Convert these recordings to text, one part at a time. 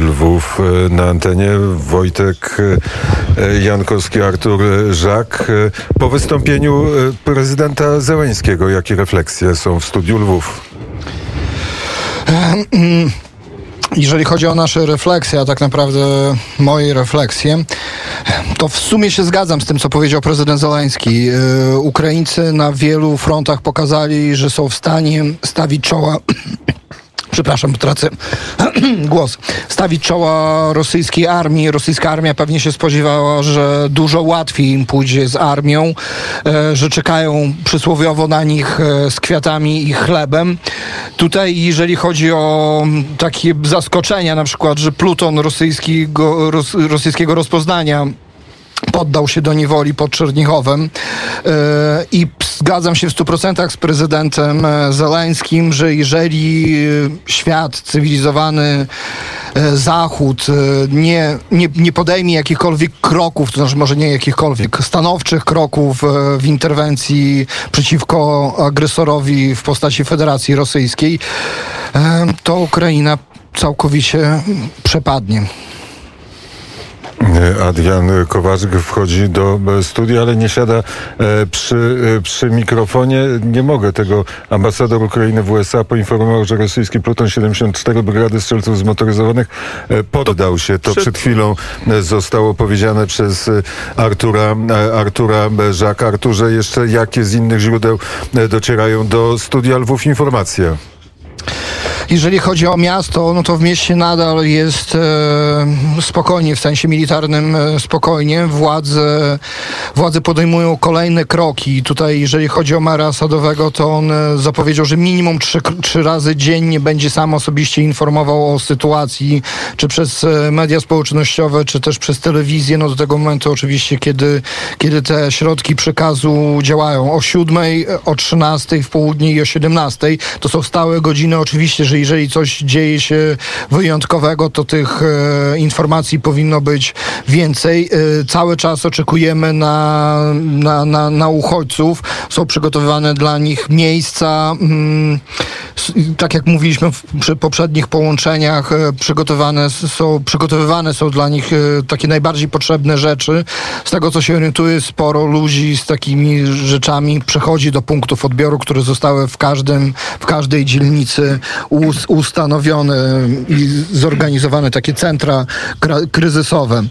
Lwów na antenie. Wojtek Jankowski, Artur Żak. Po wystąpieniu prezydenta Zełęńskiego, jakie refleksje są w studiu Lwów? Jeżeli chodzi o nasze refleksje, a tak naprawdę moje refleksje, to w sumie się zgadzam z tym, co powiedział prezydent Zeleński. Ukraińcy na wielu frontach pokazali, że są w stanie stawić czoła przepraszam, tracę głos, stawić czoła rosyjskiej armii. Rosyjska armia pewnie się spodziewała, że dużo łatwiej im pójdzie z armią, e, że czekają przysłowiowo na nich e, z kwiatami i chlebem. Tutaj, jeżeli chodzi o takie zaskoczenia, na przykład, że pluton rosyjskiego, ros, rosyjskiego rozpoznania poddał się do niewoli pod Czernichowem yy, i zgadzam się w 100% z prezydentem e, Zeleńskim, że jeżeli świat cywilizowany e, Zachód nie, nie, nie podejmie jakichkolwiek kroków, to znaczy może nie jakichkolwiek stanowczych kroków w interwencji przeciwko agresorowi w postaci Federacji Rosyjskiej, to Ukraina całkowicie przepadnie. Adrian Kowarzyk wchodzi do studia, ale nie siada e, przy, e, przy mikrofonie. Nie mogę tego. Ambasador Ukrainy w USA poinformował, że rosyjski pluton 74 Brygady Strzelców Zmotoryzowanych e, poddał się. To przed chwilą zostało powiedziane przez Artura, Artura Żaka. Arturze, jeszcze jakie z innych źródeł docierają do studia Lwów informacje? Jeżeli chodzi o miasto, no to w mieście nadal jest e, spokojnie, w sensie militarnym e, spokojnie. Władze, władze podejmują kolejne kroki. Tutaj, jeżeli chodzi o Mara Sadowego, to on e, zapowiedział, że minimum trzy, trzy razy dziennie będzie sam osobiście informował o sytuacji, czy przez e, media społecznościowe, czy też przez telewizję. No do tego momentu oczywiście, kiedy, kiedy te środki przekazu działają. O siódmej, o trzynastej w południe i o siedemnastej. To są stałe godziny oczywiście, że jeżeli coś dzieje się wyjątkowego, to tych e, informacji powinno być więcej. E, cały czas oczekujemy na, na, na, na uchodźców. Są przygotowywane dla nich miejsca. Mm, tak jak mówiliśmy przy poprzednich połączeniach, e, przygotowane są, przygotowywane są dla nich takie najbardziej potrzebne rzeczy. Z tego, co się orientuje, sporo ludzi z takimi rzeczami przechodzi do punktów odbioru, które zostały w każdym, w każdej dzielnicy ustanowione i zorganizowane takie centra kryzysowe.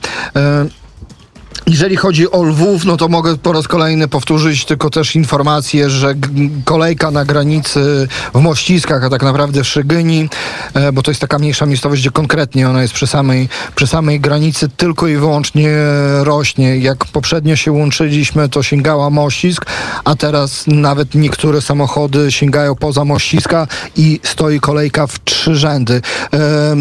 Jeżeli chodzi o Lwów, no to mogę po raz kolejny powtórzyć tylko też informację, że kolejka na granicy w Mościskach, a tak naprawdę w Szygyni, e, bo to jest taka mniejsza miejscowość, gdzie konkretnie ona jest przy samej, przy samej granicy, tylko i wyłącznie rośnie. Jak poprzednio się łączyliśmy, to sięgała Mościsk, a teraz nawet niektóre samochody sięgają poza Mościska i stoi kolejka w trzy rzędy. E,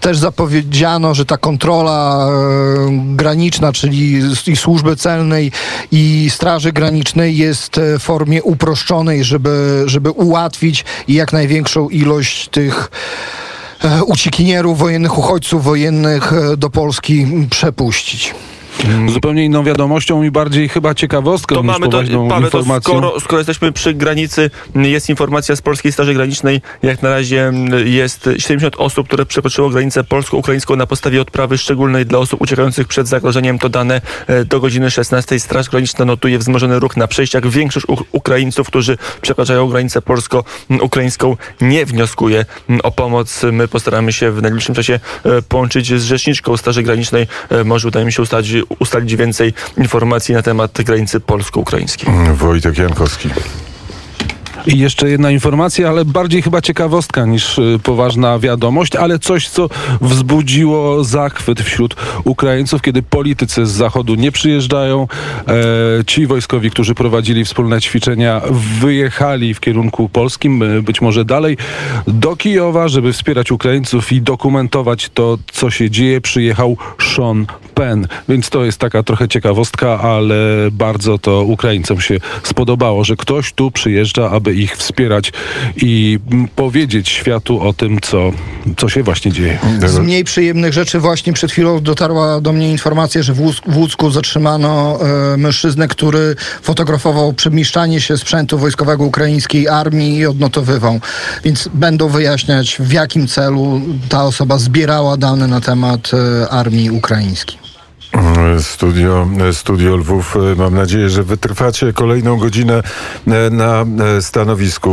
też zapowiedziano, że ta kontrola e, graniczna, czyli i służby celnej i Straży Granicznej jest w formie uproszczonej, żeby, żeby ułatwić jak największą ilość tych e, uciekinierów wojennych, uchodźców wojennych e, do Polski przepuścić. Mm. zupełnie inną wiadomością i bardziej chyba ciekawostką to niż mamy to, informacją. To skoro, skoro jesteśmy przy granicy, jest informacja z Polskiej Straży Granicznej, jak na razie jest 70 osób, które przekroczyło granicę polsko-ukraińską na podstawie odprawy szczególnej dla osób uciekających przed zagrożeniem. To dane e, do godziny 16. Straż Graniczna notuje wzmożony ruch na przejściach. Większość Ukraińców, którzy przekraczają granicę polsko-ukraińską nie wnioskuje o pomoc. My postaramy się w najbliższym czasie e, połączyć z rzeczniczką Straży Granicznej. E, może uda mi się ustalić ustalić więcej informacji na temat granicy polsko-ukraińskiej. Wojtek Jankowski. I jeszcze jedna informacja, ale bardziej chyba ciekawostka niż y, poważna wiadomość, ale coś, co wzbudziło zachwyt wśród Ukraińców, kiedy politycy z Zachodu nie przyjeżdżają. E, ci wojskowi, którzy prowadzili wspólne ćwiczenia, wyjechali w kierunku polskim, e, być może dalej, do Kijowa, żeby wspierać Ukraińców i dokumentować to, co się dzieje. Przyjechał Sean Penn, więc to jest taka trochę ciekawostka, ale bardzo to Ukraińcom się spodobało, że ktoś tu przyjeżdża, aby ich wspierać i powiedzieć światu o tym, co, co się właśnie dzieje. Z mniej przyjemnych rzeczy właśnie przed chwilą dotarła do mnie informacja, że w Łódzku zatrzymano e, mężczyznę, który fotografował przemieszczanie się sprzętu wojskowego ukraińskiej armii i odnotowywał. Więc będą wyjaśniać w jakim celu ta osoba zbierała dane na temat e, armii ukraińskiej. Studio, studio Lwów. Mam nadzieję, że wytrwacie kolejną godzinę e, na e, stanowisku.